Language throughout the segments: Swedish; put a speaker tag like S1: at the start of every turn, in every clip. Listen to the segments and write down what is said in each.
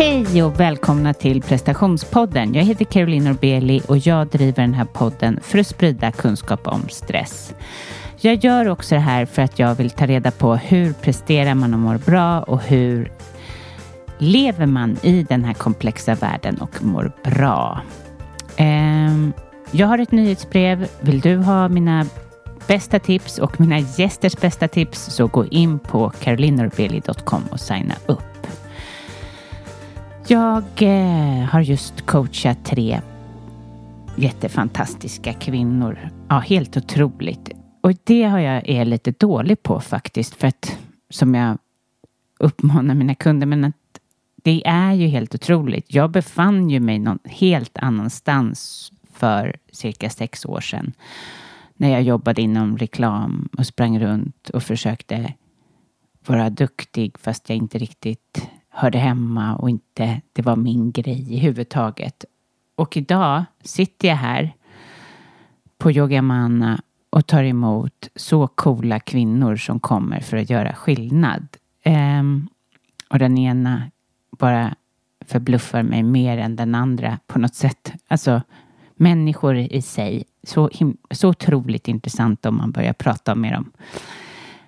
S1: Hej och välkomna till prestationspodden. Jag heter Caroline Norbeli och jag driver den här podden för att sprida kunskap om stress. Jag gör också det här för att jag vill ta reda på hur presterar man och mår bra och hur lever man i den här komplexa världen och mår bra. Ehm, jag har ett nyhetsbrev. Vill du ha mina bästa tips och mina gästers bästa tips så gå in på carolinorbeli.com och signa upp. Jag eh, har just coachat tre jättefantastiska kvinnor. Ja, helt otroligt. Och det har jag är lite dålig på faktiskt för att som jag uppmanar mina kunder men att det är ju helt otroligt. Jag befann ju mig någon helt annanstans för cirka sex år sedan när jag jobbade inom reklam och sprang runt och försökte vara duktig fast jag inte riktigt hörde hemma och inte det var min grej i huvud taget. Och idag sitter jag här på Yogamana och tar emot så coola kvinnor som kommer för att göra skillnad. Um, och den ena bara förbluffar mig mer än den andra på något sätt. Alltså människor i sig, så, så otroligt intressant om man börjar prata med dem.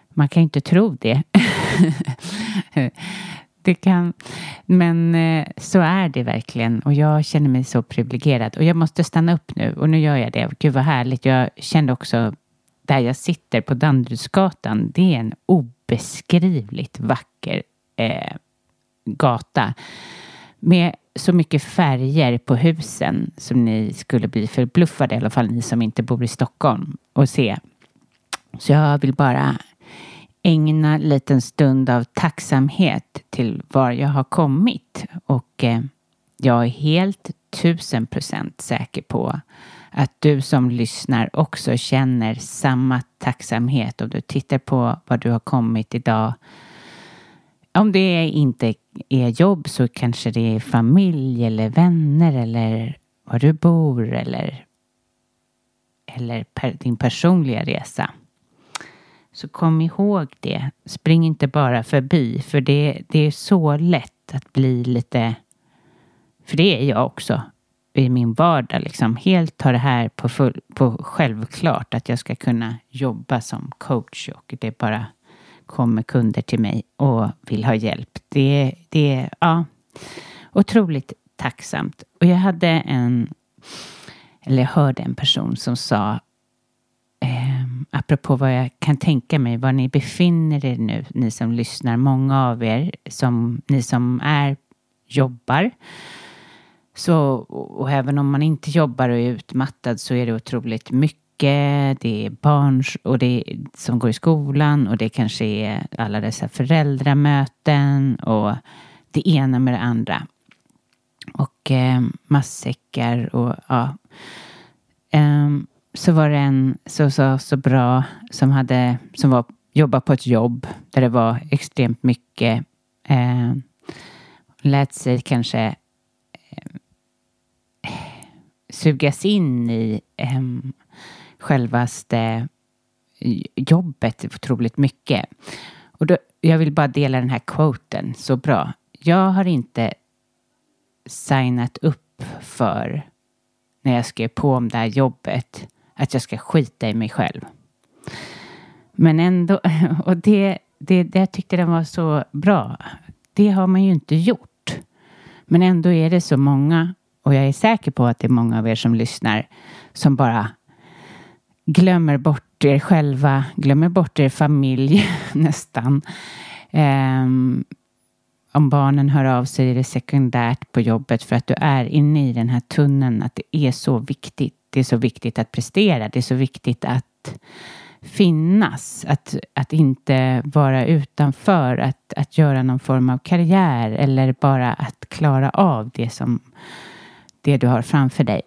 S1: Man kan ju inte tro det. det kan, men eh, så är det verkligen och jag känner mig så privilegierad och jag måste stanna upp nu och nu gör jag det. Gud vad härligt. Jag kände också där jag sitter på Danderydsgatan. Det är en obeskrivligt vacker eh, gata med så mycket färger på husen som ni skulle bli förbluffade, i alla fall ni som inte bor i Stockholm, och se. Så jag vill bara ägna en liten stund av tacksamhet till var jag har kommit och eh, jag är helt tusen procent säker på att du som lyssnar också känner samma tacksamhet om du tittar på var du har kommit idag. Om det inte är jobb så kanske det är familj eller vänner eller var du bor eller, eller per, din personliga resa. Så kom ihåg det. Spring inte bara förbi för det, det är så lätt att bli lite, för det är jag också i min vardag liksom helt ta det här på, full, på självklart att jag ska kunna jobba som coach och det bara kommer kunder till mig och vill ha hjälp. Det, det ja, otroligt tacksamt. Och jag hade en, eller jag hörde en person som sa apropå vad jag kan tänka mig, var ni befinner er nu, ni som lyssnar, många av er, som, ni som är, jobbar. Så, och även om man inte jobbar och är utmattad så är det otroligt mycket. Det är barn och det är, som går i skolan och det kanske är alla dessa föräldramöten och det ena med det andra. Och eh, matsäckar och ja. Um, så var det en så, så, så bra som hade som var jobbade på ett jobb där det var extremt mycket. Eh, lät sig kanske eh, sugas in i eh, självaste jobbet otroligt mycket. Och då, jag vill bara dela den här quoten så bra. Jag har inte signat upp för när jag skrev på om det här jobbet att jag ska skita i mig själv. Men ändå, och det, det, det jag tyckte den var så bra. Det har man ju inte gjort. Men ändå är det så många, och jag är säker på att det är många av er som lyssnar, som bara glömmer bort er själva, glömmer bort er familj nästan. Um, om barnen hör av sig är det sekundärt på jobbet för att du är inne i den här tunneln, att det är så viktigt det är så viktigt att prestera. Det är så viktigt att finnas, att, att inte vara utanför, att, att göra någon form av karriär eller bara att klara av det som det du har framför dig.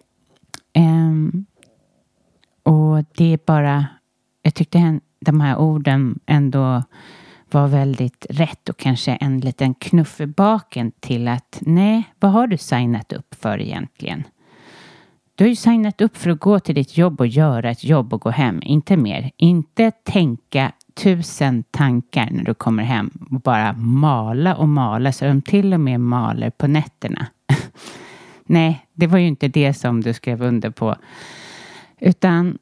S1: Um, och det är bara, jag tyckte de här orden ändå var väldigt rätt och kanske en liten knuff i baken till att nej, vad har du signat upp för egentligen? Du har ju signat upp för att gå till ditt jobb och göra ett jobb och gå hem, inte mer. Inte tänka tusen tankar när du kommer hem och bara mala och mala så de till och med maler på nätterna. Nej, det var ju inte det som du skrev under på. Utan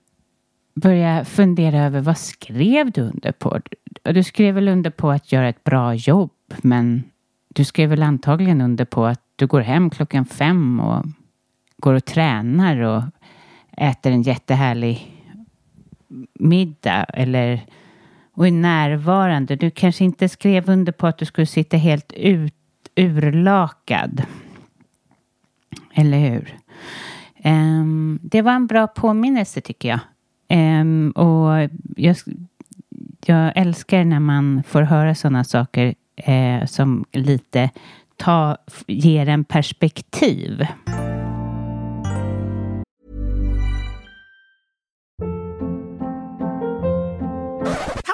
S1: börja fundera över vad skrev du under på? Du skrev väl under på att göra ett bra jobb, men du skrev väl antagligen under på att du går hem klockan fem och går och tränar och äter en jättehärlig middag eller och är närvarande. Du kanske inte skrev under på att du skulle sitta helt ut, urlakad. Eller hur? Um, det var en bra påminnelse tycker jag. Um, och jag, jag älskar när man får höra sådana saker uh, som lite ta, ger en perspektiv.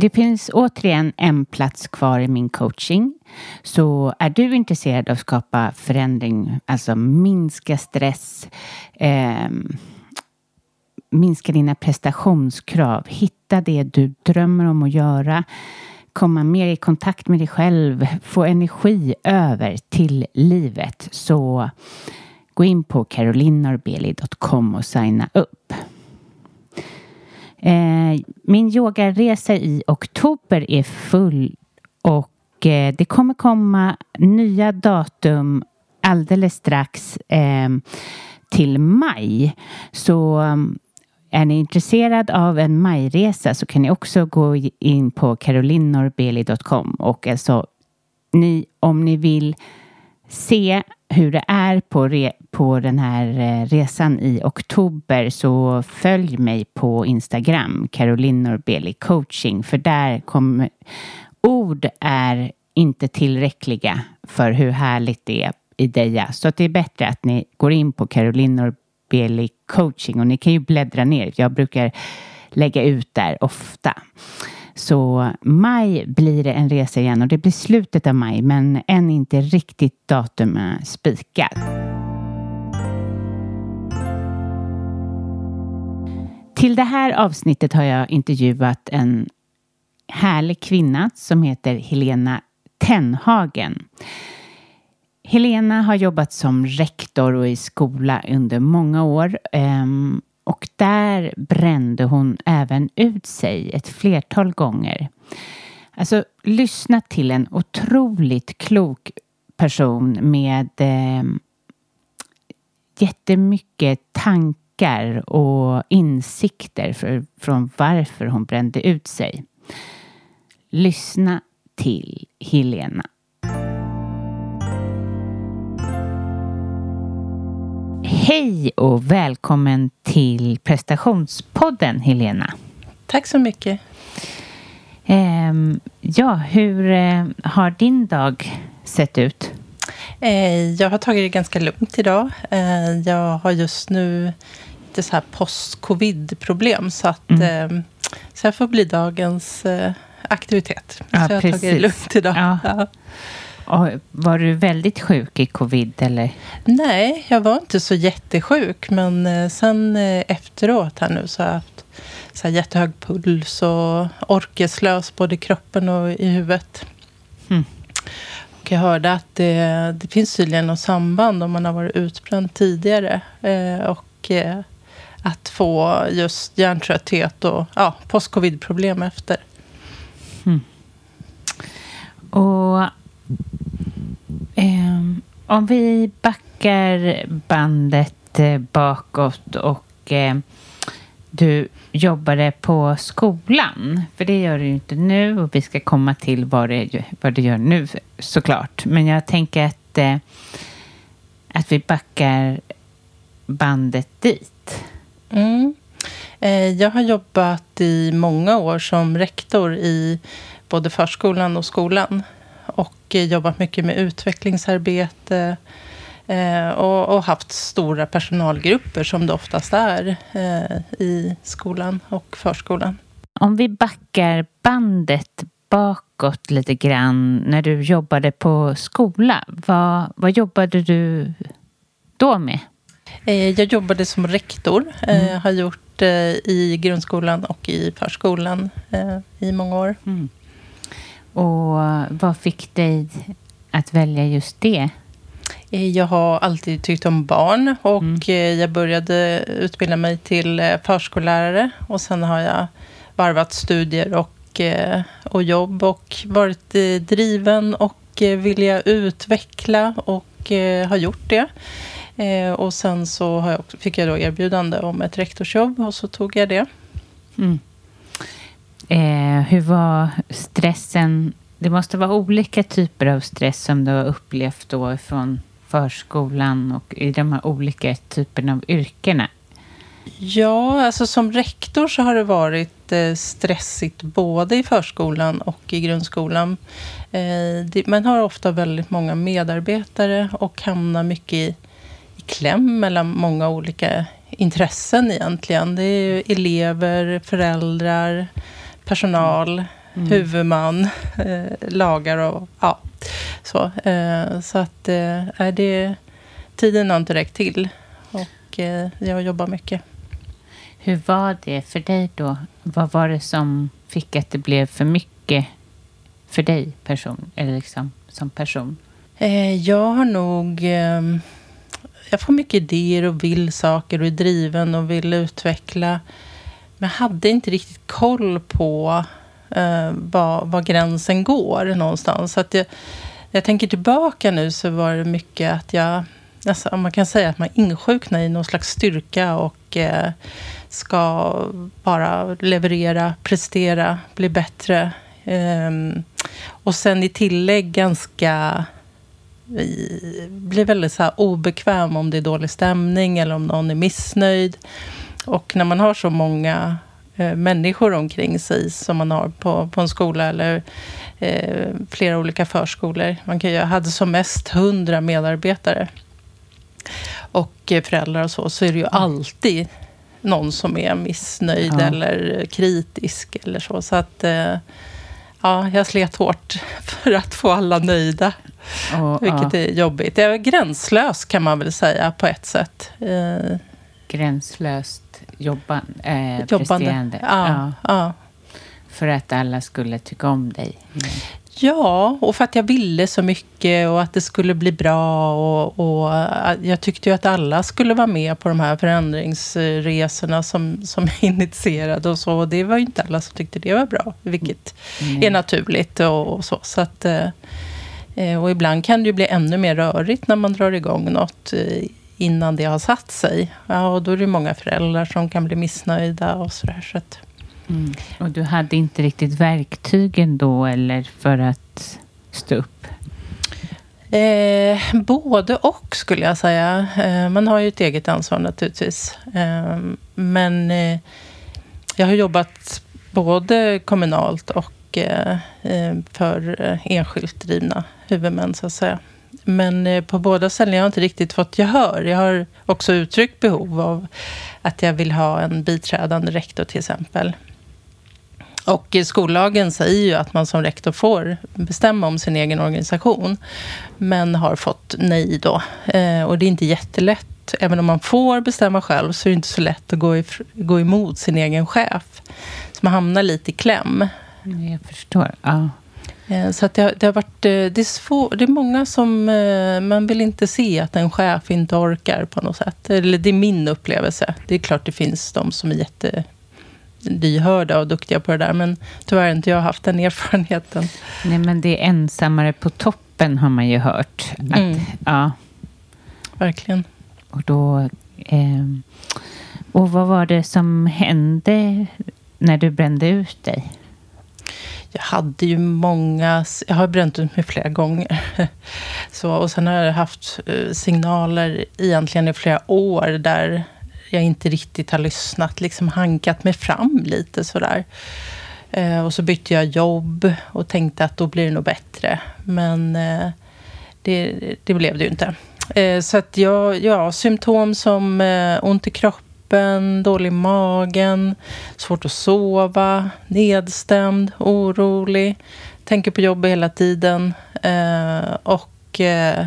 S1: Det finns återigen en plats kvar i min coaching. Så är du intresserad av att skapa förändring, alltså minska stress, eh, minska dina prestationskrav, hitta det du drömmer om att göra, komma mer i kontakt med dig själv, få energi över till livet så gå in på carolinorbeli.com och signa upp. Eh, min yogaresa i oktober är full och eh, det kommer komma nya datum alldeles strax eh, till maj. Så är ni intresserad av en majresa så kan ni också gå in på carolinnorbeli.com och alltså ni, om ni vill se hur det är på, re, på den här eh, resan i oktober så följ mig på Instagram, Caroline Norbeli coaching, för där kommer ord är inte tillräckliga för hur härligt det är i Deja. Så att det är bättre att ni går in på Caroline Norbeli coaching och ni kan ju bläddra ner. Jag brukar lägga ut där ofta. Så maj blir det en resa igen och det blir slutet av maj men än inte riktigt datum spikat. Till det här avsnittet har jag intervjuat en härlig kvinna som heter Helena Tenhagen. Helena har jobbat som rektor och i skola under många år ehm, och där brände hon även ut sig ett flertal gånger. Alltså lyssna till en otroligt klok person med eh, jättemycket tankar och insikter för, från varför hon brände ut sig. Lyssna till Helena. Hej och välkommen till prestationspodden Helena.
S2: Tack så mycket.
S1: Ehm, ja, hur eh, har din dag sett ut?
S2: Eh, jag har tagit det ganska lugnt idag. Eh, jag har just nu lite så här post-covid-problem. Så, att, mm. så jag får bli dagens aktivitet.
S1: Ja,
S2: så jag har
S1: precis.
S2: tagit det lugnt idag.
S1: Ja.
S2: Ja.
S1: Var du väldigt sjuk i covid eller?
S2: Nej, jag var inte så jättesjuk. Men sen efteråt här nu så har jag haft så här jättehög puls och orkeslös både i kroppen och i huvudet.
S1: Mm.
S2: Och jag hörde att det, det finns tydligen något samband om man har varit utbränd tidigare. Eh, och eh, att få just hjärntrötthet och ja, post-covid-problem efter.
S1: Mm. Och eh, om vi backar bandet eh, bakåt och eh, du jobbade på skolan. För det gör du ju inte nu och vi ska komma till vad det, vad du gör nu såklart. Men jag tänker att, eh, att vi backar bandet dit.
S2: Mm. Eh, jag har jobbat i många år som rektor i både förskolan och skolan. Och eh, jobbat mycket med utvecklingsarbete Eh, och, och, haft stora personalgrupper som det oftast är eh, i skolan och förskolan.
S1: Om vi backar bandet bakåt lite grann när du jobbade på skola. Vad, vad jobbade du då med?
S2: Jag jobbade som rektor. Mm. har gjort i grundskolan och i förskolan i många år.
S1: Mm. Och vad fick dig att välja just det?
S2: Eh, jag har alltid tyckt om barn och mm. Eh, jag började utbilda mig till eh, förskollärare. Och sen har jag varvat studier och, och jobb och varit driven och vilja utveckla och har gjort det. Och sen så jag, fick jag då erbjudande om ett rektorsjobb och så tog jag det.
S1: Mm. Eh, hur var stressen? Det måste vara olika typer av stress som du har upplevt då från förskolan och i de här olika typerna av yrkena?
S2: Ja, alltså som rektor så har det varit eh, stressigt både i förskolan och i grundskolan. Eh, man har ofta väldigt många medarbetare och hamnar mycket i, i kläm mellan många olika intressen egentligen. Det är elever, föräldrar, personal, mm. huvudman, eh, lagar och ja, så, eh, så att eh, det, tiden har inte räckt till. Och eh, jag jobbar mycket.
S1: Hur var det för dig då? Vad var det som fick att det blev för mycket för dig person, eller liksom, som person?
S2: Eh, jag har nog... Eh, jag får mycket idéer och vill saker och är driven och vill utveckla. Men jag hade inte riktigt koll på eh, var, var gränsen går någonstans. Så att jag, jag tänker tillbaka nu så var det mycket att jag... Alltså, man kan säga att man insjuknar i någon slags styrka och eh, ska bara leverera, prestera, bli bättre. Eh, och sen i tillägg ganska... blir väldigt så obekväm om det är dålig stämning eller om någon är missnöjd. Och när man har så många eh, människor omkring sig som man har på, på en skola eller eh, flera olika förskolor. Man kan, jag hade som mest hundra medarbetare och eh, föräldrar och så, så är det ju alltid någon som är missnöjd ja. eller kritisk eller så. Så att eh, ja, jag slet hårt för att få alla nöjda. Oh, vilket ja. är jobbigt. Jag är gränslös kan man väl säga på ett sätt. Eh,
S1: Gränslöst jobban, eh,
S2: jobbande. Presterande. Ja, ja. ja.
S1: För att alla skulle tycka om dig?
S2: Mm. Ja, och för att jag ville så mycket och att det skulle bli bra. Och, och jag tyckte ju att alla skulle vara med på de här förändringsresorna som, som jag initierade och så. Och det var ju inte alla som tyckte det var bra, vilket mm. är naturligt och, och, så. så att, eh, och ibland kan det ju bli ännu mer rörigt när man drar igång något eh, innan det har satt sig. Ja, och då är det många föräldrar som kan bli missnöjda och sådär. Så att,
S1: Mm. Och du hade inte riktigt verktygen då eller för att stå upp?
S2: Eh, både och skulle jag säga. Eh, man har ju ett eget ansvar naturligtvis. Eh, men eh, jag har jobbat både kommunalt och eh, eh, för enskilt drivna huvudmän så att säga. Men eh, på båda ställen har jag inte riktigt fått gehör. Jag har också uttryckt behov av att jag vill ha en biträdande rektor till exempel. Och skollagen säger ju att man som rektor får bestämma om sin egen organisation. Men har fått nej då. Eh, och det är inte jättelätt. Även om man får bestämma själv så är det inte så lätt att gå, if- gå emot sin egen chef. Så man hamnar lite i kläm.
S1: Jag förstår. Ja.
S2: Eh, så att det, har, det har varit... Eh, det är, svår, det är många som... Eh, man vill inte se att en chef inte orkar på något sätt. Eller det är min upplevelse. Det är klart det finns de som är jätte lyhörda och duktiga på det där. Men tyvärr har inte jag haft den erfarenheten.
S1: Nej, men det är ensammare på toppen har man ju hört. Att,
S2: Mm.
S1: ja,
S2: Verkligen.
S1: och då... Eh, och vad var det som hände när du brände ut dig?
S2: Jag hade ju många... Jag har bränt ut mig flera gånger. Så, och sen har jag haft eh, signaler egentligen i flera år där jag inte riktigt har lyssnat. Liksom hankat mig fram lite sådär. Eh, och så bytte jag jobb och tänkte att då blir det nog bättre. Men eh, det, det blev det ju inte. Eh, så att jag, ja, symptom som eh, ont i kroppen, dålig i magen, svårt att sova, nedstämd, orolig, tänker på jobbet hela tiden. Eh, och eh,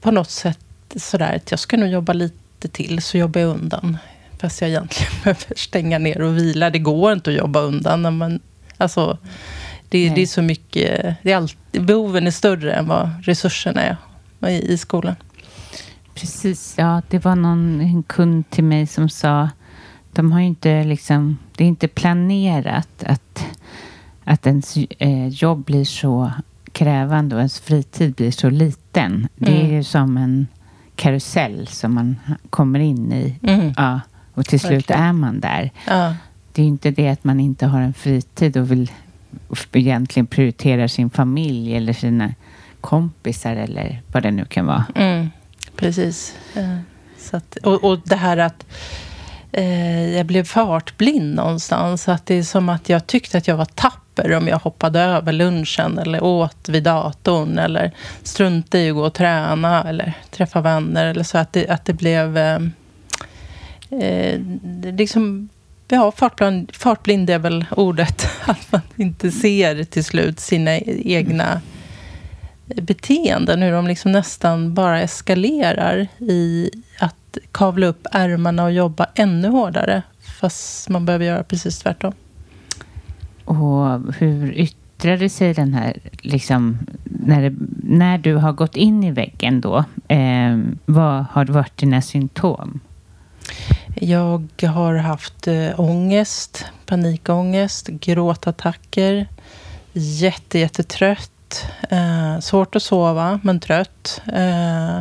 S2: på något sätt sådär att jag ska nog jobba lite till, så jobbar jag undan. Fast jag egentligen behöver stänga ner och vila. Det går inte att jobba undan. När man, alltså, det, det är så mycket... Det är alltid, behoven är större än vad resurserna är i, i skolan.
S1: Precis, ja. Det var någon en kund till mig som sa de har ju inte liksom, det är inte planerat att, att ens eh, jobb blir så krävande och ens fritid blir så liten. Det är
S2: Mm.
S1: ju som en karusell som man kommer in i.
S2: Mm.
S1: Ja, och till slut
S2: Verkligen.
S1: är man där.
S2: Ja,
S1: Det är ju inte det att man inte har en fritid och vill egentligen prioritera sin familj eller sina kompisar eller vad det nu kan vara.
S2: mm, precis. Eh, så att, och, och det här att eh, jag blev fartblind någonstans. Att det är som att jag tyckte att jag var tapper om jag hoppade över lunchen eller åt vid datorn eller struntade i att gå och träna eller träffa vänner. Eller så att det, att det blev... Eh, eh, liksom, ja, fartblind, fartblind är väl ordet. Att man inte ser till slut sina egna beteenden. Hur de liksom nästan bara eskalerar i att kavla upp ärmarna och jobba ännu hårdare. Fast man behöver göra precis tvärtom.
S1: Och hur yttrar det sig den här, liksom, när, det, när du har gått in i väggen då? Eh, vad har varit dina symptom?
S2: Jag har haft eh, ångest, panikångest, gråtattacker, jätte, jättetrött, eh, svårt att sova men trött. Eh,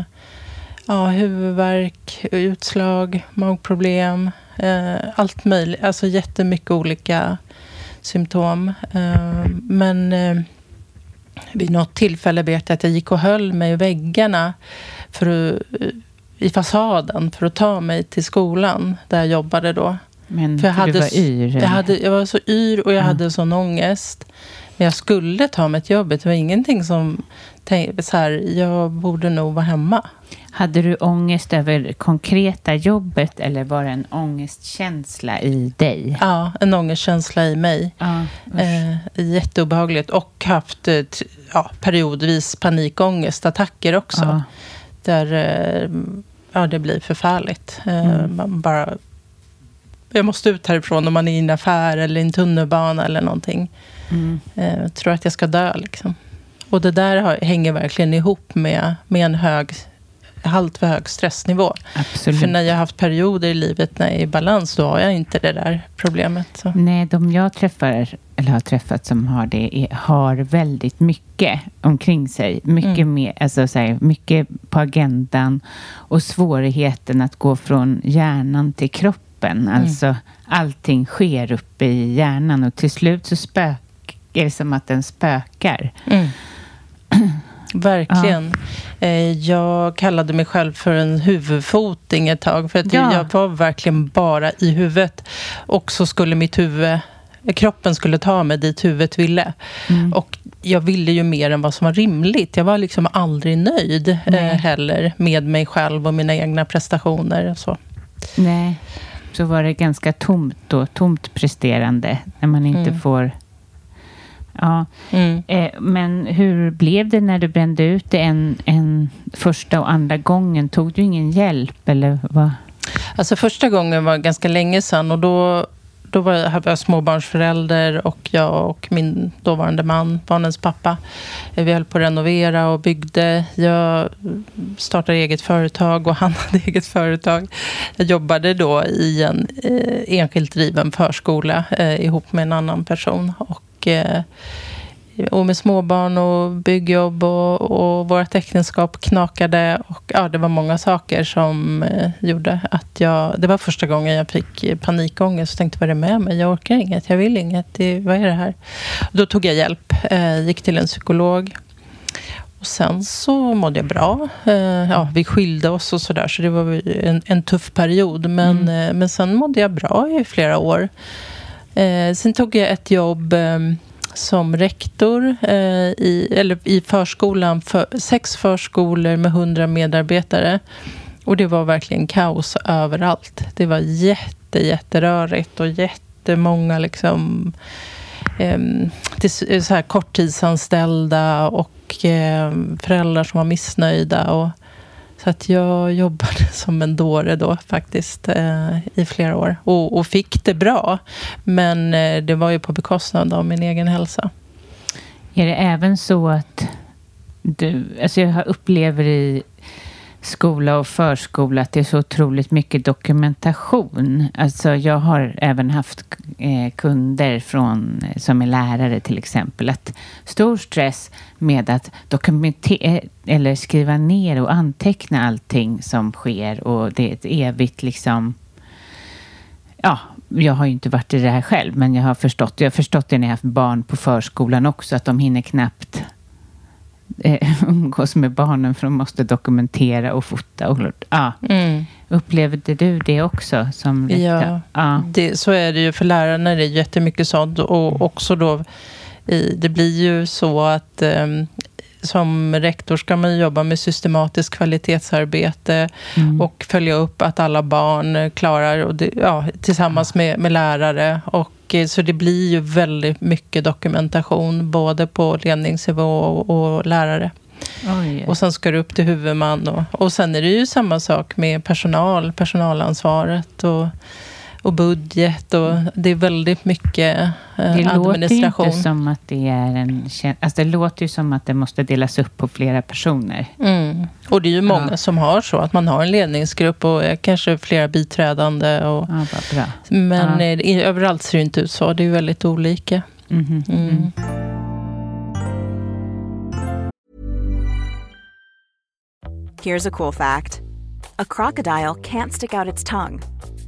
S2: ja, huvudvärk, utslag, magproblem, eh, allt möjligt. Alltså jättemycket olika symptom. Eh, men eh, vid något tillfälle vet jag att jag gick och höll mig i väggarna för att, eh, i fasaden för att ta mig till skolan där jag jobbade då.
S1: Men
S2: För jag, hade,
S1: du var yr?
S2: jag, hade, jag var så yr och jag
S1: Ja.
S2: hade sån ångest. Men jag skulle ta mig till jobbet. Det var ingenting som så här, jag borde nog vara hemma.
S1: Hade du ångest över konkreta jobbet eller var det en ångestkänsla i dig?
S2: Ja, en ångestkänsla i mig.
S1: Ja.
S2: Eh, jätteobehagligt. Och haft eh, ja, periodvis panikångestattacker också.
S1: Ja.
S2: Där eh, ja, det blir förfärligt. Eh,
S1: Mm.
S2: Man bara... Jag måste ut härifrån om man är i en affär eller i en tunnelbana eller någonting.
S1: Mm.
S2: Eh, Jag tror att jag ska dö liksom. Och det där har, hänger verkligen ihop med, med en hög, halt för hög stressnivå.
S1: Absolut.
S2: För när jag har haft perioder i livet när jag är i balans, då har jag inte det där problemet. Så.
S1: Nej, de jag träffar, eller har träffat som har det, är, har väldigt mycket omkring sig. Mycket,
S2: Mm.
S1: mer, alltså, så här, mycket på agendan och svårigheten att gå från hjärnan till kroppen. Alltså, allting sker uppe i hjärnan och till slut så spök, är det som att den spökar.
S2: Mm. verkligen. Ja. Eh, jag kallade mig själv för en huvudfoting ett tag. För att ja. jag var verkligen bara i huvudet. Och så skulle mitt huvud kroppen skulle ta mig dit huvudet ville. Mm. Och jag ville ju mer än vad som var rimligt. Jag var liksom aldrig nöjd eh, heller med mig själv och mina egna prestationer. Och så.
S1: Nej, så var det ganska tomt då. Tomt presterande. När man inte mm. får... Ja. Mm. Eh, men hur blev det när du brände ut det en, en första och andra gången? Tog du ingen hjälp eller vad?
S2: Alltså första gången var ganska länge sedan och då då var jag, var jag småbarnsförälder och jag och min dåvarande man, barnens pappa, vi höll på att renovera och byggde. Jag startade eget företag och han hade eget företag. Jag jobbade då i en eh, enskilt driven förskola eh, ihop med en annan person. Och, eh, och med småbarn och byggjobb och, och vårt äktenskap knakade. Och ja, det var många saker som eh, gjorde att jag... Det var första gången jag fick panikångest och tänkte, vad är det med mig? Jag orkar inget, jag vill inget. Det, vad är det här? Då tog jag hjälp, eh, gick till en psykolog. Och sen så mådde jag bra. Ja, vi skilde oss och sådär, så det var en, en tuff period. Men, mm. Men sen mådde jag bra i flera år. Eh, sen tog jag ett jobb eh, som rektor eh, i, eller i förskolan, för, sex förskolor med hundra medarbetare. Och det var verkligen kaos överallt. Det var jätte, jätterörigt och jättemånga liksom, eh, så här korttidsanställda och eh, föräldrar som var missnöjda. Och, så att jag jobbade som en dåre då faktiskt eh, i flera år. Och, och, fick det bra. Men eh, det var ju på bekostnad av min egen hälsa.
S1: Är det även så att du, alltså jag upplever i skola och förskola att det är så otroligt mycket dokumentation. Alltså jag har även haft eh, kunder från, eh, som är lärare till exempel. Att stor stress med att dokumentera eller skriva ner och anteckna allting som sker och det är ett evigt liksom ja, jag har ju inte varit i det här själv, men jag har förstått, jag har förstått det när jag har haft barn på förskolan också, att de hinner knappt eh, umgås med barnen för de måste dokumentera och fota. Och, ja. Mm. Upplevde du det också? Som
S2: ja, ja. Det, så är det ju för lärarna. Det är jättemycket sånt. Och också då, i, det blir ju så att um, som rektor ska man jobba med systematiskt kvalitetsarbete mm. och följa upp att alla barn klarar, och det, ja, tillsammans med, med lärare. Och så det blir ju väldigt mycket dokumentation, både på ledningsnivå och, och lärare. Oj. Och sen ska det upp till huvudman. Och, och sen är det ju samma sak med personal, personalansvaret och, och budget. Och det är väldigt mycket eh, det administration.
S1: Det låter inte som att det är en... Alltså det låter ju som att det måste delas upp på flera personer.
S2: Mm. Och det är ju många ja. som har så, att man har en ledningsgrupp och kanske flera biträdande. Och, ja, men ja. Eh, överallt ser det inte ut så. Det är väldigt olika. Mm. Mm.
S3: Here's a cool fact. A crocodile can't stick out its tongue.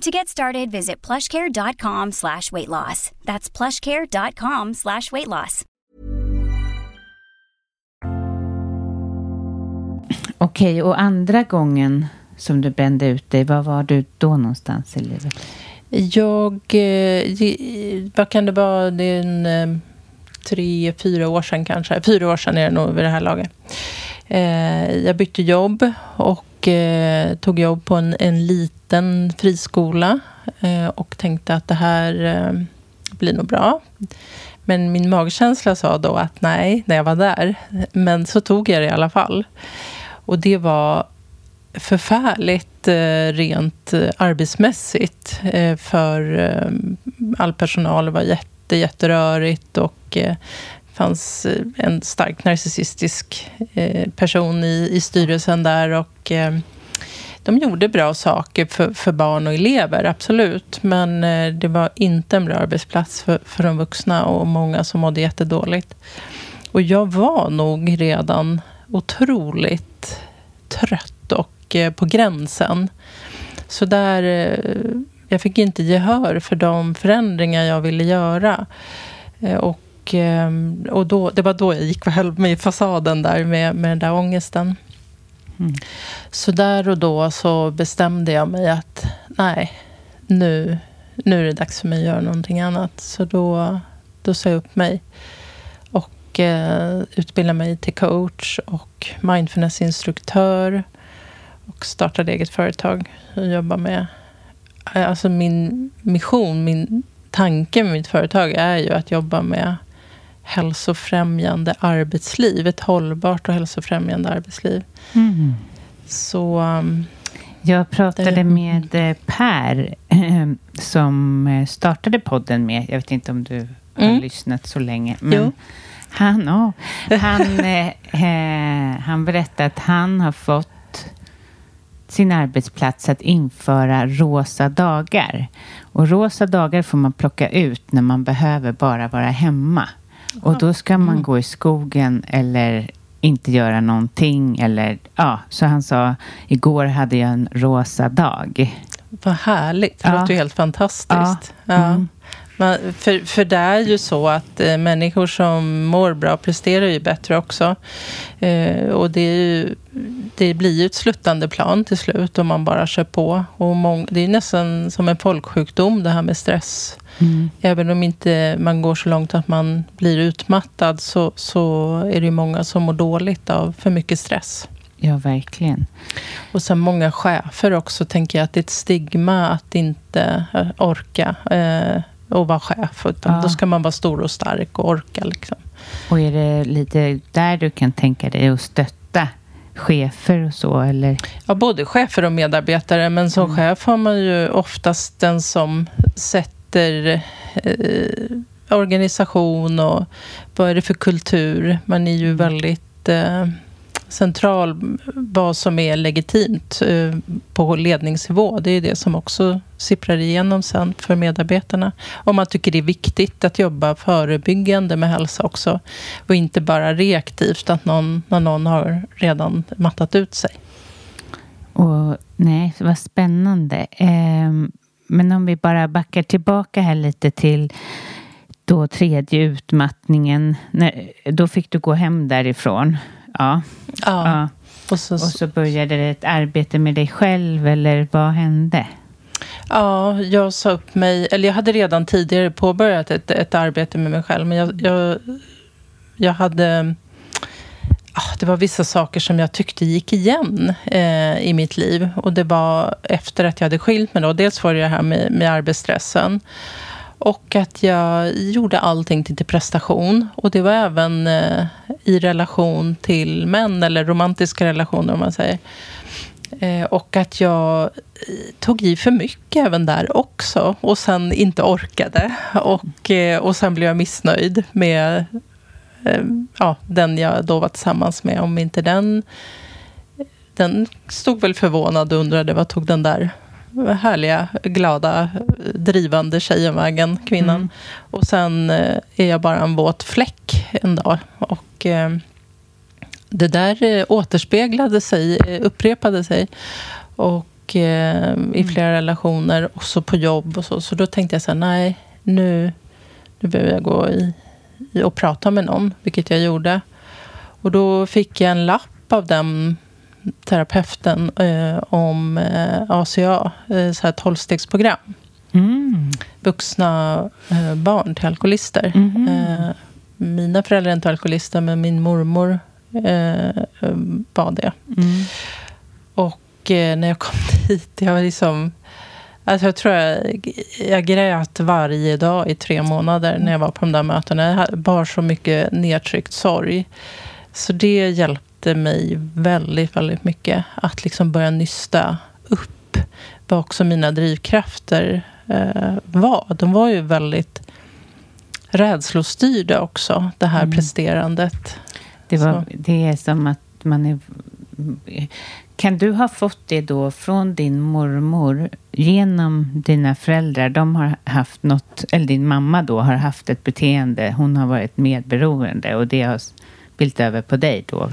S4: To get started, visit plushcare.com slash weight loss. That's plushcare.com slash weight loss.
S1: Okej, och andra gången som du brände ut dig, var var du då någonstans i livet?
S2: Jag, eh, vad kan det vara, det är en eh, tre, fyra år sedan kanske. Fyra år sedan är det nog vid det här laget. Eh, jag bytte jobb och Eh, tog jobb på en, en liten friskola eh, och tänkte att det här eh, blir nog bra. Men min magkänsla sa då att nej, när jag var där. Men så tog jag det i alla fall. Och det var förfärligt eh, rent arbetsmässigt. Eh, för eh, all personal var jätte, jätterörigt och fanns eh, en stark narcissistisk eh, person i, i styrelsen där. och eh, de gjorde bra saker för, för barn och elever, absolut. Men det var inte en bra arbetsplats för, för de vuxna och många som mådde jättedåligt. Och jag var nog redan otroligt trött och på gränsen. Så där, jag fick inte gehör för de förändringar jag ville göra. Och och, och då, det var då jag gick och höll mig i fasaden där med, med den där ångesten. Mm. Så där och då så bestämde jag mig att nej, nu, nu är det dags för mig att göra någonting annat. Så då, då sa jag upp mig och eh, utbildade mig till coach och mindfulnessinstruktör och startade eget företag. och jobbar med... Alltså min mission, min tanke med mitt företag är ju att jobba med hälsofrämjande arbetsliv. Ett hållbart och hälsofrämjande arbetsliv. Mm. Så... Um,
S1: jag pratade med eh, Per som eh, startade podden med, jag vet inte om du har mm. lyssnat så länge. Men jo. Han, oh, han, eh, eh, han berättade att han har fått sin arbetsplats att införa rosa dagar. Och rosa dagar får man plocka ut när man behöver bara vara hemma. Och då ska man mm. gå i skogen eller inte göra någonting. Eller, ja, så han sa, igår hade jag en rosa dag.
S2: Vad härligt. Det ja. låter ju helt fantastiskt. Ja. ja. Mm. Man, för, för det är ju så att eh, människor som mår bra presterar ju bättre också. Eh, och det, ju, det, blir ju ett sluttande plan till slut om man bara kör på. Och mång, det är nästan som en folksjukdom det här med stress. Mm. Även om inte man går så långt att man blir utmattad så, så är det många som mår dåligt av för mycket stress.
S1: Ja, verkligen.
S2: Och sen många chefer också tänker jag att det är ett stigma att inte eh, orka. Eh, och vara chef. Utan ja. Då ska man vara stor och stark och orka. Liksom.
S1: Och är det lite där du kan tänka dig att stötta chefer och så? Eller?
S2: Ja, både chefer och medarbetare. Men som mm. chef har man ju oftast den som sätter eh, organisation och vad är det för kultur. Man är ju mm. väldigt... Eh, central vad som är legitimt eh, på ledningsnivå. Det är det som också sipprar igenom sen för medarbetarna. Om man tycker det är viktigt att jobba förebyggande med hälsa också och inte bara reaktivt att någon, när någon har redan mattat ut sig.
S1: Och, nej, vad spännande. Eh, men om vi bara backar tillbaka här lite till då tredje utmattningen. När, då fick du gå hem därifrån. Ja. ja. ja. Och, så, och så började det ett arbete med dig själv, eller vad hände?
S2: Ja, jag sa upp mig, eller jag hade redan tidigare påbörjat ett, ett arbete med mig själv, men jag, jag, jag hade... Det var vissa saker som jag tyckte gick igen eh, i mitt liv. Och det var efter att jag hade skilt mig. Då. Dels var det det här med, med arbetsstressen. Och att jag gjorde allting till prestation. Och det var även eh, i relation till män, eller romantiska relationer om man säger. Eh, och att jag eh, tog i för mycket även där också. Och sen inte orkade. Och, eh, och sen blev jag missnöjd med eh, ja, den jag då var tillsammans med. Om inte den... Den stod väl förvånad och undrade vad tog den där härliga, glada, drivande tjejen vägen, kvinnan. Mm. Och sen eh, är jag bara en våt fläck en dag. Och eh, det där eh, återspeglade sig, upprepade sig. Och i flera relationer. Och så på jobb och så. Så då tänkte jag så här, nej, nu, nu behöver jag gå i, i och prata med någon. Vilket jag gjorde. Och då fick jag en lapp av den terapeuten eh, om eh, ACA, eh, så här tolvstegsprogram.
S1: Mm.
S2: Vuxna eh, barn till alkoholister. Eh, mina föräldrar är inte alkoholister, men min mormor eh, var det.
S1: Mm.
S2: Och när jag kom dit, jag var liksom... Alltså jag tror jag, jag grät varje dag i tre månader när jag var på de där mötena. Jag bar så mycket nedtryckt sorg. Så det hjälpte mig väldigt, väldigt mycket. Att liksom börja nysta upp vad också mina drivkrafter eh, var. De var ju väldigt rädslostyrda också, det här
S1: Mm.
S2: presterandet.
S1: Det, var,
S2: Så.
S1: det är som att man är... Kan du ha fått det då från din mormor genom dina föräldrar? De har haft något, eller din mamma då har haft ett beteende. Hon har varit medberoende och det har spilt över på dig då?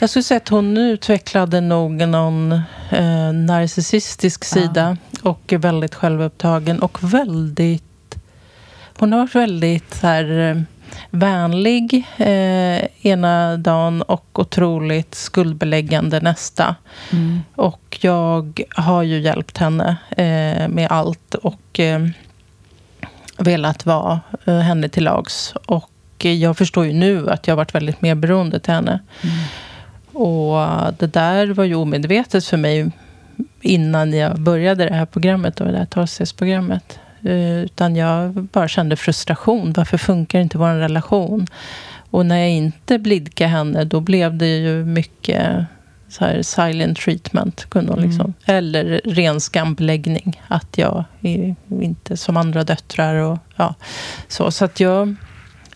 S2: Jag skulle säga att hon utvecklade nog någon eh, narcissistisk
S1: Ja.
S2: sida och är väldigt självupptagen och väldigt... Hon har varit väldigt så här, eh, vänlig eh, ena dagen och otroligt skuldbeläggande nästa.
S1: Mm.
S2: Och jag har ju hjälpt henne eh, med allt och eh, velat vara eh, henne till lags. Och jag förstår ju nu att jag har varit väldigt mer beroende till henne. Och eh, det där var ju omedvetet för mig innan jag började det här programmet, då, det här tolvstegsprogrammet. Eh, Utan jag bara kände frustration. Varför funkar inte vår relation? Och när jag inte blidkade henne, då blev det ju mycket så här silent treatment. Kunde hon liksom. Eller ren skambeläggning. Att jag inte som andra döttrar. Och, ja, så så att jag,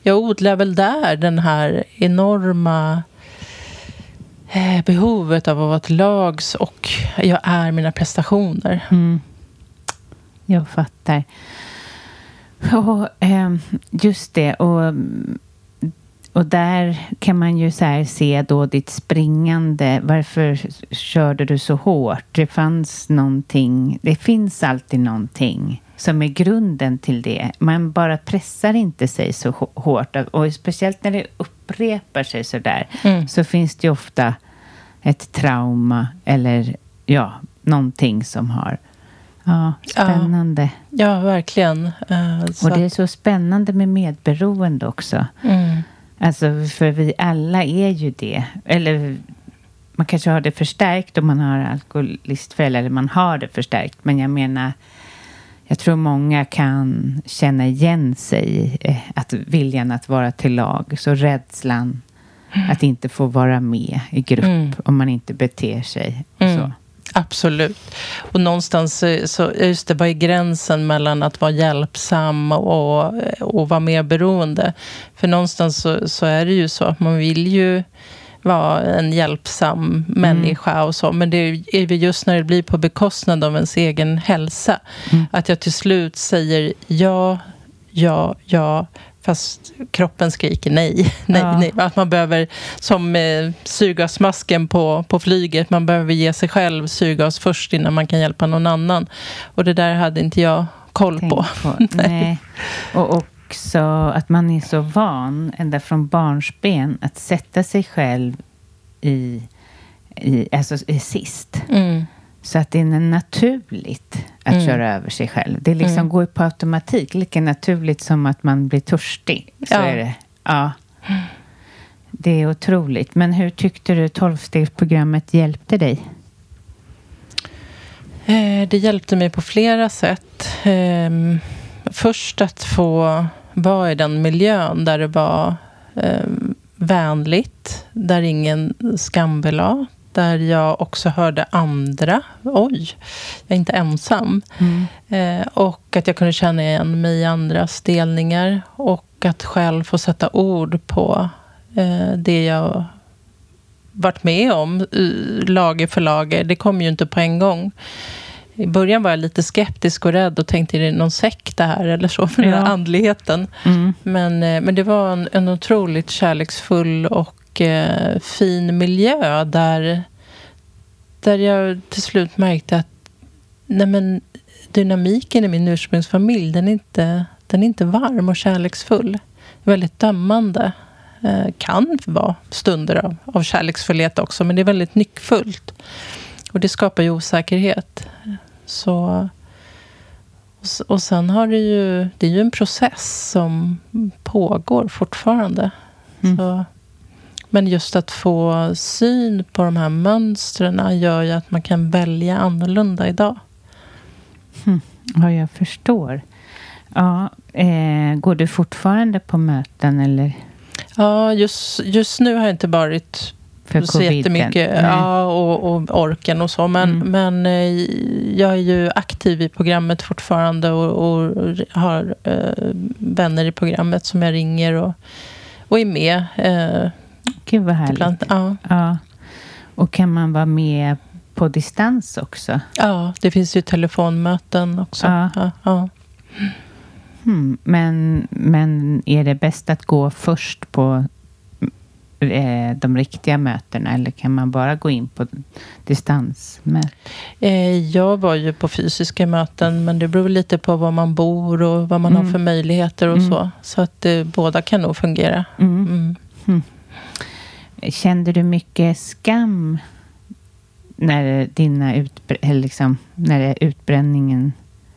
S2: jag odlar väl där den här enorma eh, behovet av att vara till lags och jag är mina prestationer.
S1: Mm. Jag fattar. Och, ehm, just det. Och, och där kan man ju så här se då ditt springande. Varför körde du så hårt? Det fanns någonting. Det finns alltid någonting som är grunden till det. Man bara pressar inte sig så hå- hårt. Och speciellt när det upprepar sig så där
S2: Mm.
S1: så finns det ju ofta ett trauma eller ja, någonting som har... Ja, spännande.
S2: Ja, verkligen. Eh, så
S1: Och det är så spännande med medberoende också.
S2: mm.
S1: Alltså, för vi alla är ju det. Eller man kanske har det förstärkt om man har alkoholistföräldrar, eller man har det förstärkt. Men jag menar, jag tror många kan känna igen sig eh, att viljan att vara till lag. Så rädslan att inte få vara med i grupp
S2: Mm.
S1: om man inte beter sig.
S2: Mm.
S1: Så.
S2: Absolut. Och någonstans eh, så, just det, vad är gränsen mellan att vara hjälpsam och, och vara mer beroende? För någonstans så, så är det ju så att man vill ju vara en hjälpsam människa och så. Men det är ju just när det blir på bekostnad av ens egen hälsa. Att jag till slut säger ja, ja, ja. Fast kroppen skriker nej. nej,
S1: Ja.
S2: nej. Att man behöver, som eh, syrgasmasken på, på flyget, man behöver ge sig själv syrgas först innan man kan hjälpa någon annan. Och det där hade inte jag koll
S1: Tänk
S2: på.
S1: Nej. Och också att man är så van, ända från barnsben, att sätta sig själv i, i, alltså, i sist.
S2: Mm.
S1: Så att det är naturligt att
S2: Mm.
S1: köra över sig själv. Det liksom
S2: Mm.
S1: går på automatik. Lika naturligt som att man blir törstig. Så
S2: Ja.
S1: är det. Ja. Det är otroligt. Men hur tyckte du tolvstegsprogrammet hjälpte dig?
S2: Eh, Det hjälpte mig på flera sätt. Ehm, Först att få vara i den miljön där det var ehm, vänligt, där ingen skambelade, där jag också hörde andra. Oj, jag är inte ensam. Eh, Och att jag kunde känna igen mig i andras delningar och att själv få sätta ord på eh, det jag varit med om, eh, lager för lager. Det kom ju inte på en gång. I början var jag lite skeptisk och rädd och tänkte, är det någon sekt det här eller så, för den
S1: Ja.
S2: här andligheten.
S1: Mm.
S2: Men, eh, men det var en, en otroligt kärleksfull och eh, fin miljö där, där jag till slut märkte att nej men dynamiken i min ursprungsfamilj, den är inte, den är inte varm och kärleksfull. Väldigt dömande. Eh, kan vara stunder av, av kärleksfullhet också, men det är väldigt nyckfullt. Och det skapar ju osäkerhet. Så, och sen har det ju, det är ju en process som pågår fortfarande. Mm. Så, men just att få syn på de här mönstren gör ju att man kan välja annorlunda idag.
S1: Mm. Ja, jag förstår. Ja, eh, går du fortfarande på möten eller?
S2: Ja, just, just nu har jag inte varit för så jättemycket. Ja, och, och, orken och så. Men, mm. men eh, jag är ju aktiv i programmet fortfarande och, och har eh, vänner i programmet som jag ringer och, och är med. Eh,
S1: Gud vad härligt. Ibland, ja. ja. Och kan man vara med på distans också?
S2: Ja, det finns ju telefonmöten också. Ja. ja, ja.
S1: Hmm. Men, men är det bäst att gå först på eh, de riktiga mötena eller kan man bara gå in på distansmöten?
S2: Eh, jag var ju på fysiska möten men det beror lite på var man bor och vad man mm. har för möjligheter och mm. så. Så att eh, båda kan nog fungera. Mm.
S1: Hmm. Kände du mycket skam när, dina utbr liksom, när utbränningen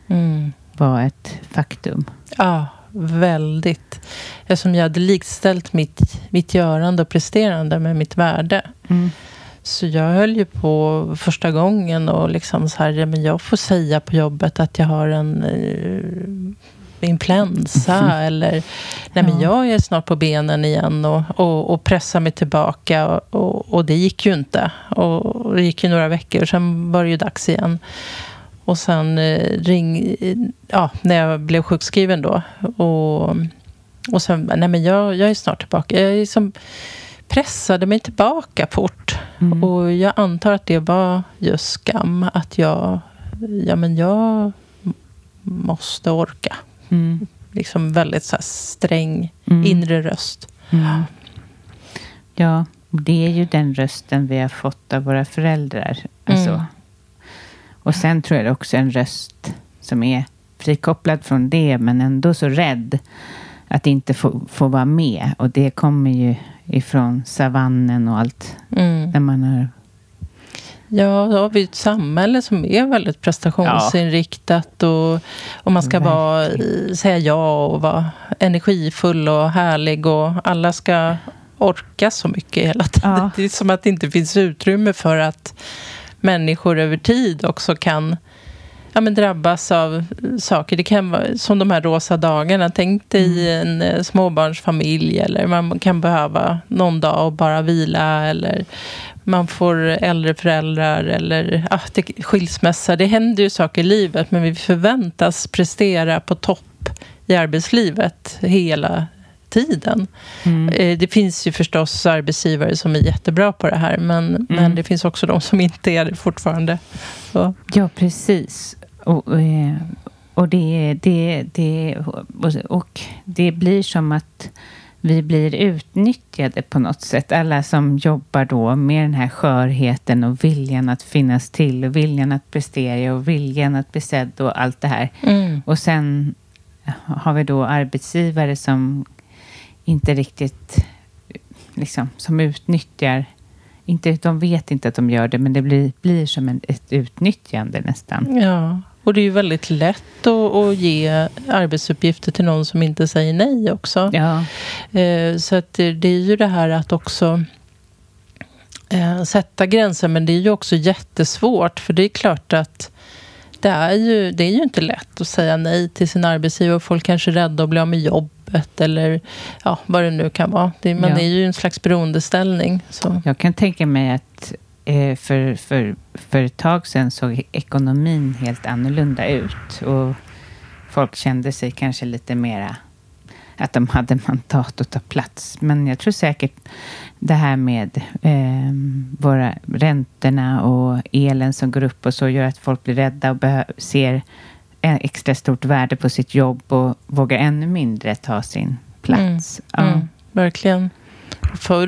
S1: mm. var ett faktum?
S2: Ja, väldigt. Eftersom jag hade likställt mitt, mitt görande och presterande med mitt värde. Mm. Så jag höll ju på första gången och liksom så här, men jag får säga på jobbet att jag har en uh, influensa mm. eller nej men jag är snart på benen igen och, och, och pressar mig tillbaka och, och, och, det gick ju inte. Och det gick ju några veckor och sen var det ju dags igen. Och sen eh, ring, ja, när jag blev sjukskriven då. Och, och sen, nej men jag, jag är snart tillbaka. Jag liksom pressade mig tillbaka fort. Mm. Och jag antar att det var just skam. Att jag, ja men jag måste orka. Mm. Liksom väldigt så sträng mm. inre röst. Mm.
S1: Ja, det är ju den rösten vi har fått av våra föräldrar. Alltså, mm. Och sen tror jag det också är en röst som är frikopplad från det, men ändå så rädd att inte få, få vara med. Och det kommer ju ifrån savannen och allt. Mm. Där man har...
S2: Ja, då har vi ett samhälle som är väldigt prestationsinriktat. Ja. Och, och man ska vara, säga ja och vara energifull och härlig. Och alla ska orka så mycket hela tiden. Ja. Det är som att det inte finns utrymme för att människor över tid också kan ja, men drabbas av saker. Det kan vara som de här rosa dagarna. Tänk dig mm. en eh, småbarnsfamilj eller man kan behöva någon dag och bara vila eller man får äldre föräldrar eller ah, det, skilsmässa. Det händer ju saker i livet men vi förväntas prestera på topp i arbetslivet hela tiden. Mm. Eh, det finns ju förstås arbetsgivare som är jättebra på det här men, mm. men det finns också de som inte är det fortfarande. Så.
S1: Ja, precis. Och, eh, och, det, det, det, och det blir som att vi blir utnyttjade på något sätt. Alla som jobbar då med den här skörheten och viljan att finnas till och viljan att prestera och viljan att bli sedd och allt det här. Mm. Och sen har vi då arbetsgivare som inte riktigt liksom, som utnyttjar inte, de vet inte att de gör det, men det blir, blir som en, ett utnyttjande nästan.
S2: Ja, och det är ju väldigt lätt att, att ge arbetsuppgifter till någon som inte säger nej också. Ja. Eh, så att det, det är ju det här att också eh, sätta gränser, men det är ju också jättesvårt, för det är klart att det är, ju, det är ju inte lätt att säga nej till sin arbetsgivare. Folk kanske är rädda att bli av med jobbet eller ja, vad det nu kan vara. Det, men ja. det är ju en slags beroendeställning. Så.
S1: Jag kan tänka mig att eh, för, för, för ett tag sedan såg ekonomin helt annorlunda ut. Och folk kände sig kanske lite mera att de hade mandat att ta plats. Men jag tror säkert det här med eh, våra räntorna och elen som går upp och så gör att folk blir rädda och ser extra stort värde på sitt jobb och vågar ännu mindre ta sin plats.
S2: Mm, ja. mm, verkligen. Förr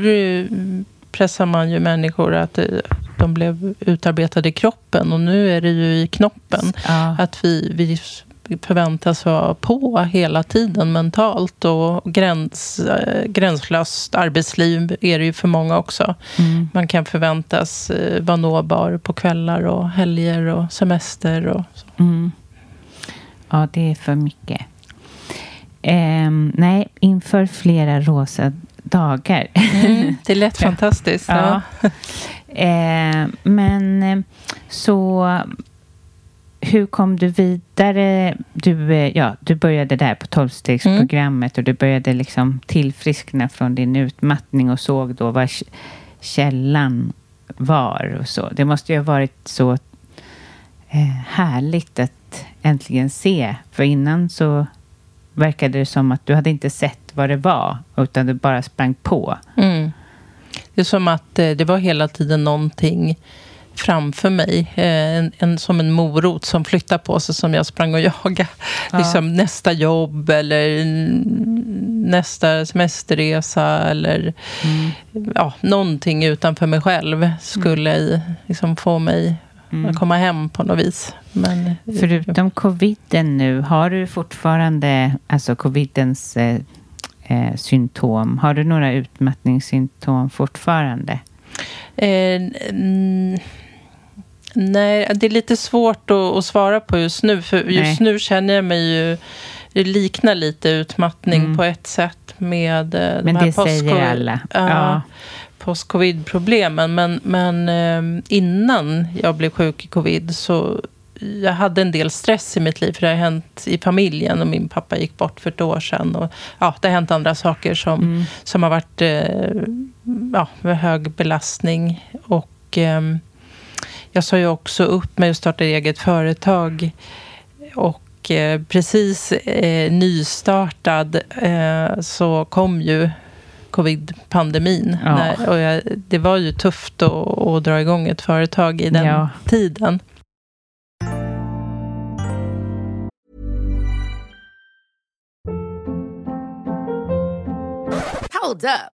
S2: pressar man ju människor att eh, de blev utarbetade i kroppen. Och nu är det ju i knoppen.
S1: Ja.
S2: Att vi, vi förväntas vara på hela tiden mentalt. Och gräns, eh, gränslöst arbetsliv är det ju för många också.
S1: Mm.
S2: Man kan förväntas eh, vara nåbar på kvällar och helger och semester. Och så.
S1: Mm. Ja, det är för mycket. Ehm, nej, inför flera rosa dagar.
S2: Det lät fantastiskt.
S1: Ja.
S2: Ja.
S1: Eh, men eh, så hur kom du vidare? Du, eh, ja, du började där på tolvstegsprogrammet och du började liksom tillfriskna från din utmattning och såg då vad källan var och så. Det måste ju ha varit så eh, härligt att äntligen se. För innan så verkade det som att du hade inte sett vad det var utan du bara sprang på.
S2: Mm. Det är som att eh, det var hela tiden någonting framför mig. Eh, en, en, som en morot som flyttade på sig som jag sprang och jagade.
S1: Ja.
S2: Liksom nästa jobb eller mm, nästa semesterresa eller ja, någonting utanför mig själv skulle i- liksom få mig att komma hem på något vis. Men,
S1: Förutom coviden nu, har du fortfarande alltså covidens eh, eh, symptom? Har du några utmattningssymptom fortfarande?
S2: Eh, mm, nej, det är lite svårt att, att svara på just nu. För just
S1: Nej.
S2: nu känner jag mig ju... Det liknar lite utmattning
S1: Mm.
S2: på ett sätt med eh,
S1: Men
S2: de här
S1: det säger
S2: post-co-
S1: alla.
S2: Ja,
S1: Ja.
S2: Post-covid-problemen. Men, men eh, innan jag blev sjuk i covid så jag hade en del stress i mitt liv. För det har hänt i familjen och min pappa gick bort för ett år sedan. Och, ja, det har hänt andra saker som,
S1: Mm.
S2: som har varit eh, ja, med hög belastning. Och ehm, jag sa ju också upp mig och startade eget företag. Och eh, precis eh, nystartad eh, så kom ju covid-pandemin.
S1: Ja.
S2: När- Och jag, det var ju tufft att, att dra igång ett företag i den
S1: Ja.
S2: tiden.
S5: Hold up.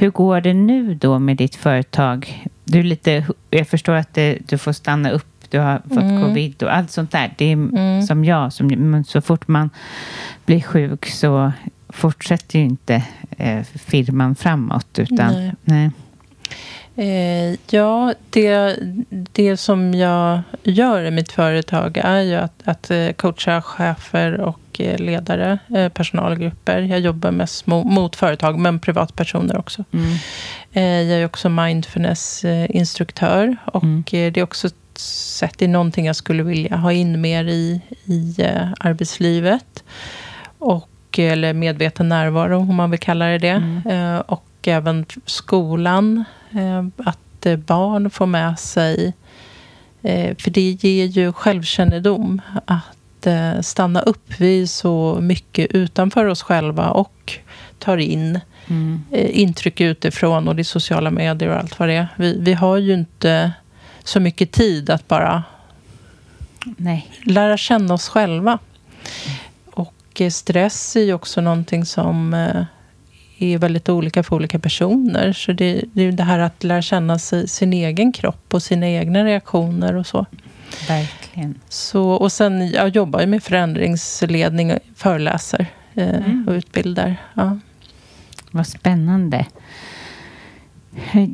S1: Hur går det nu då med ditt företag? Du är lite, jag förstår att det, du får stanna upp, du har fått covid och allt sånt där. Det är som jag, som, så fort man blir sjuk så fortsätter ju inte eh, firman framåt. Utan,
S2: Nej.
S1: nej.
S2: Eh, ja, det, det som jag gör i mitt företag är ju att, att eh, coacha chefer och ledare, eh, personalgrupper. Jag jobbar mest mo, mot företag, men privatpersoner också.
S1: Mm.
S2: Eh, jag är också mindfulness-instruktör. Och
S1: Mm.
S2: eh, det är också ett sätt, det är någonting jag skulle vilja ha in mer i, i arbetslivet. Och, eller medveten närvaro, om man vill kalla det det. Eh, och även skolan. Att barn får med sig... För det ger ju självkännedom att eh, stanna upp. Vi är så mycket utanför oss själva och tar in
S1: Mm.
S2: eh, intryck utifrån och det är sociala medier och allt vad det är. Vi, vi har ju inte så mycket tid att bara
S1: nej.
S2: lära känna oss själva. Och eh, stress är ju också någonting som är väldigt olika för olika personer. Så det, det är ju det här att lära känna sig, sin egen kropp och sina egna reaktioner och så.
S1: Verkligen.
S2: Så och sen, jag jobbar ju med förändringsledning och föreläser eh, och utbildar. Ja.
S1: Vad spännande.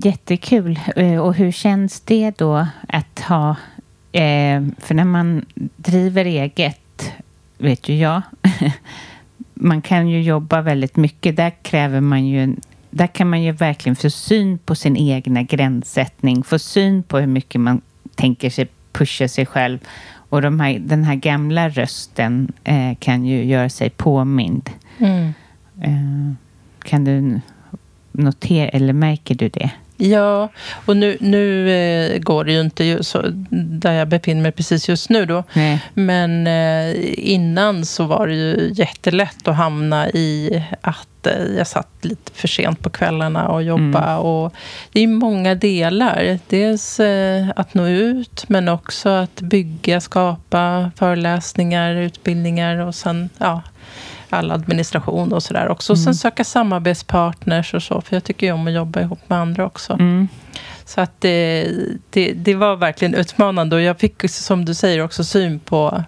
S1: Jättekul. Eh, Och hur känns det då att ha... Eh, för när man driver eget, vet ju jag, man kan ju jobba väldigt mycket. Där kräver man ju... Där kan man ju verkligen få syn på sin egna gränssättning, få syn på hur mycket man tänker sig pusha sig själv. Och de här, den här gamla rösten eh, kan ju göra sig påmind.
S2: Mm.
S1: Eh, kan du notera, eller märker du det?
S2: Ja, och nu, nu eh, går det ju inte så, där jag befinner mig precis just nu då.
S1: Nej.
S2: Men eh, innan så var det ju jättelätt att hamna i att eh, jag satt lite för sent på kvällarna och jobba.
S1: Mm.
S2: Och det är många delar. Dels att nå ut, men också att bygga, skapa föreläsningar, utbildningar och sen ja, all administration och sådär också. Och sen söka samarbetspartners och så, för jag tycker ju om att jobba ihop med andra också.
S1: Mm.
S2: Så att det, det, det var verkligen utmanande och jag fick, som du säger, också syn på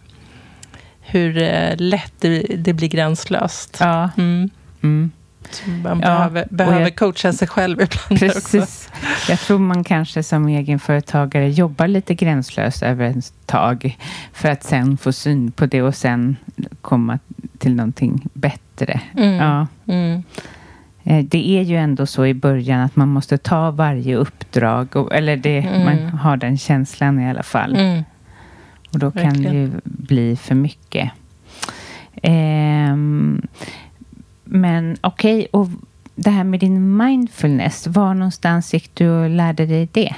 S2: hur eh, lätt det, det blir gränslöst.
S1: Ja.
S2: Mm.
S1: Mm.
S2: Så man
S1: Ja,
S2: behöver, behöver
S1: jag-
S2: coacha sig själv ibland också.
S1: Precis. Jag tror man kanske som egenföretagare jobbar lite gränslöst över ett tag för att sen få syn på det och sen komma till någonting bättre.
S2: Mm.
S1: Ja.
S2: Mm.
S1: Eh, Det är ju ändå så i början att man måste ta varje uppdrag, och, eller det,
S2: Mm.
S1: man har den känslan i alla fall.
S2: Mm.
S1: Och då kan det
S2: Verkligen.
S1: ju bli för mycket. Ehm, men okej, och det här med din mindfulness, var någonstans gick du och lärde dig det?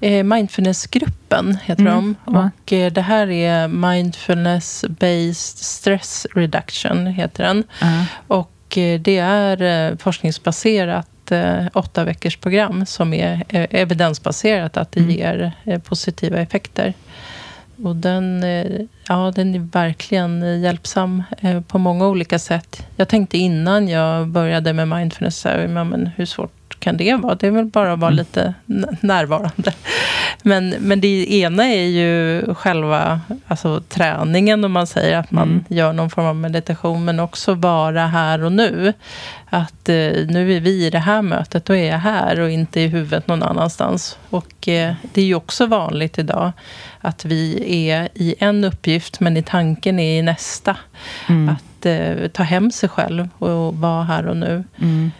S2: Eh, Mindfulnessgruppen heter
S1: Mm,
S2: de.
S1: ja.
S2: Och eh, det här är Mindfulness Based Stress Reduction, heter den.
S1: Ja.
S2: Och eh, det är forskningsbaserat åtta veckors program som är evidensbaserat att det
S1: Mm.
S2: ger positiva effekter. Och den, eh, ja, den är verkligen eh, hjälpsam eh, på många olika sätt. Jag tänkte innan jag började med mindfulness, så här, men, hur svårt kan det vara? Det är väl bara att vara lite n- närvarande. Men, men det ena är ju själva alltså, träningen, om man säger att man
S1: Mm.
S2: gör någon form av meditation, men också vara här och nu. Att eh, nu är vi i det här mötet, då är jag här och inte i huvudet någon annanstans. Och eh, det är ju också vanligt idag att vi är i en uppgift, men i tanken är i nästa.
S1: Mm.
S2: Att eh, ta hem sig själv och vara här och nu.
S1: Mm.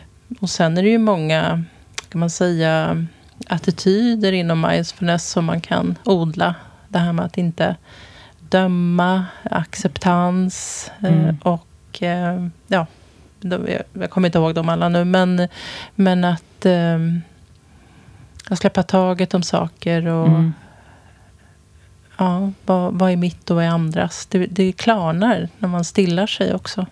S2: Och sen är det ju många, kan man säga, attityder inom mindfulness som man kan odla. Det här med att inte döma, acceptans eh,
S1: Mm.
S2: och eh, ja, de, jag, kommer inte ihåg dem alla nu, men, men att, att släppa taget om saker och
S1: Mm.
S2: ja, vad, vad är mitt och vad är andras? Det, det klarnar när man stillar sig också.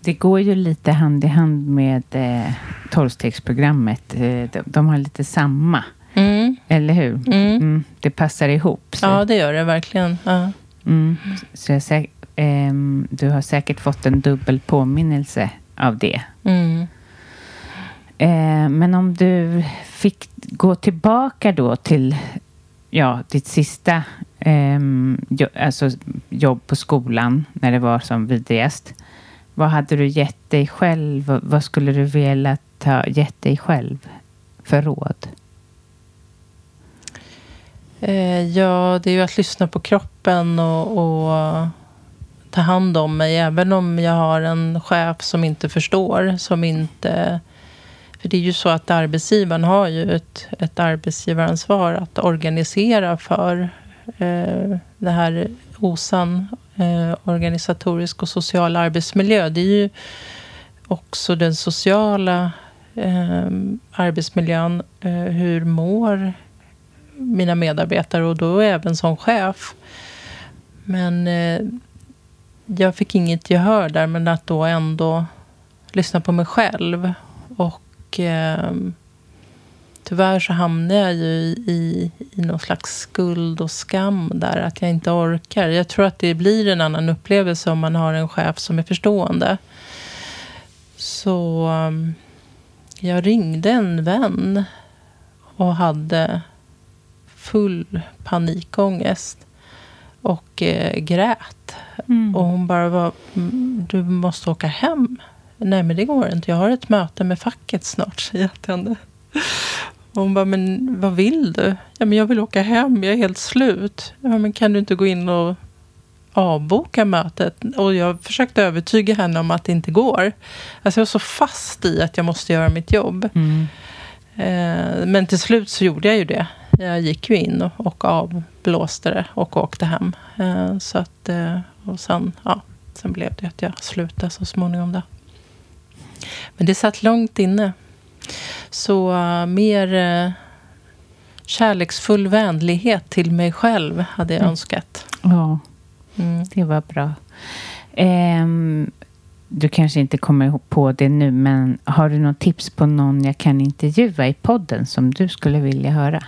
S1: Det går ju lite hand i hand med eh, tolvstegsprogrammet. Eh, de, de har lite samma,
S2: Mm.
S1: eller hur?
S2: Mm.
S1: Mm, det passar ihop. Så,
S2: Ja, det gör det verkligen. Ja.
S1: mm, så jag, sä- ehm, du har säkert fått en dubbel påminnelse av det.
S2: Mm.
S1: Eh, men om du fick gå tillbaka då till ja, ditt sista ehm, jo, alltså jobb på skolan när det var som vidrigast. Vad hade du gett dig själv? Vad- Vad skulle du vilja ha gett dig själv för råd?
S2: Eh, ja, det är ju att lyssna på kroppen och, och ta hand om mig. Även om jag har en chef som inte förstår. Som inte... För det är ju så att arbetsgivaren har ju ett, ett arbetsgivaransvar att organisera för eh, det här OSAN, eh, organisatorisk och social arbetsmiljö. Det är ju också den sociala eh, arbetsmiljön. Eh, hur mår mina medarbetare och då även som chef. Men eh, jag fick inget gehör där, men att då ändå lyssna på mig själv. Och eh, tyvärr så hamnade jag ju i, i någon slags skuld och skam där, att jag inte orkar. Jag tror att det blir en annan upplevelse om man har en chef som är förstående. Så ehm, jag ringde en vän och hade full panikångest och eh, grät. Och hon bara, var, "Mm, du måste åka hem. Nej, men det går inte. Jag har ett möte med facket snart, säger jag till henne. Och hon bara, men vad vill du? Ja, men jag vill åka hem, jag är helt slut. Ja, men kan du inte gå in och avboka mötet? Och jag försökte övertyga henne om att det inte går. Alltså jag var så fast i att jag måste göra mitt jobb.
S1: Mm.
S2: Eh, Men till slut så gjorde jag ju det. Jag gick ju in och, och avblåste det och åkte hem. Eh, Så att, eh, och sen, ja, sen blev det att jag slutade så småningom. Då. Men det satt långt inne. Så uh, mer kärleksfull vänlighet till mig själv hade jag mm. önskat.
S1: Ja, mm. det var bra. Um, du kanske inte kommer på det nu, men har du något tips på någon jag kan intervjua i podden som du skulle vilja höra?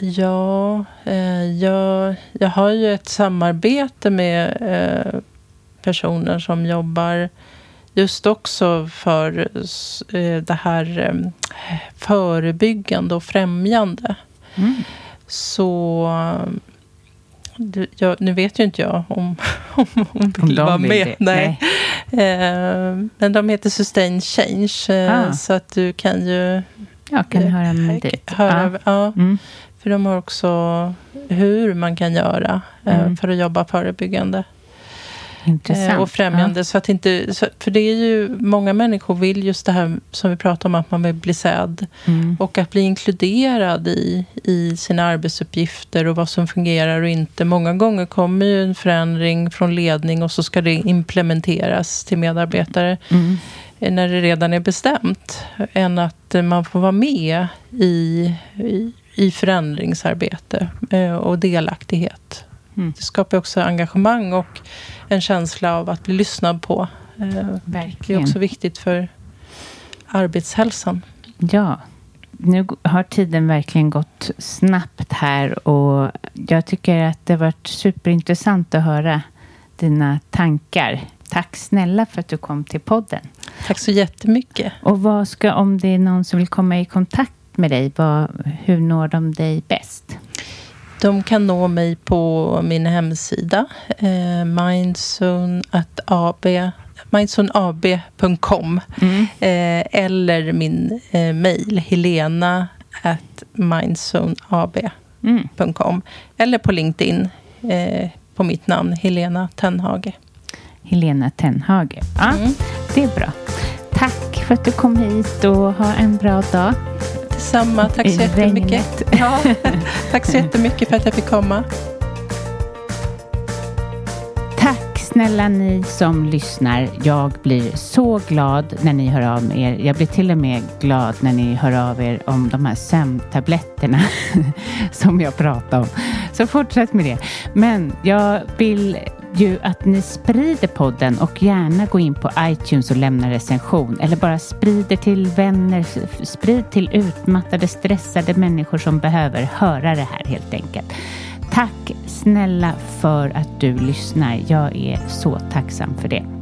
S2: Ja, eh, jag, jag har ju ett samarbete med eh, personer som jobbar just också för eh, det här eh, förebyggande och främjande. Mm. Så du, jag, nu vet ju inte jag om, om hon vill vara med. Det. Nej. Nej. Eh, men de heter Sustain Change. Eh, ah. Så att du kan ju...
S1: Jag kan höra med dit. Höra,
S2: ah. ja, mm. För de har också hur man kan göra eh, mm. för att jobba förebyggande.
S1: Intressant.
S2: och främjande. Ja. Så att inte, för det är ju, många människor vill just det här som vi pratar om, att man vill bli sedd. Mm. Och att bli inkluderad i, i sina arbetsuppgifter och vad som fungerar och inte. Många gånger kommer ju en förändring från ledning och så ska det implementeras till medarbetare. Mm. När det redan är bestämt. Än att man får vara med i, i, i förändringsarbete eh, och delaktighet. Mm. Det skapar också engagemang och en känsla av att bli lyssnad på. Verkligen. Det är också viktigt för arbetshälsan.
S1: Ja. Nu har tiden verkligen gått snabbt här och jag tycker att det har varit superintressant att höra dina tankar. Tack snälla för att du kom till podden.
S2: Tack så jättemycket.
S1: Och vad ska, om det är någon som vill komma i kontakt med dig, vad, hur når de dig bäst?
S2: De kan nå mig på min hemsida, eh, mindzoneab.com mm. eh, eller min eh, mejl, helena at mindzoneab.com mm. eller på LinkedIn eh, på mitt namn, Helena Tenhage.
S1: Helena Tenhage. Ja, mm. det är bra. Tack för att du kom hit och ha en bra dag.
S2: Detsamma. Tack så jättemycket. Ja, tack så jättemycket för att jag fick komma.
S1: Tack snälla ni som lyssnar. Jag blir så glad när ni hör av er. Jag blir till och med glad när ni hör av er om de här sömntabletterna som jag pratade om. Så fortsätt med det. Men jag vill ju att ni sprider podden och gärna gå in på iTunes och lämna recension eller bara sprider till vänner, sprid till utmattade, stressade människor som behöver höra det här helt enkelt. Tack snälla för att du lyssnar. Jag är så tacksam för det.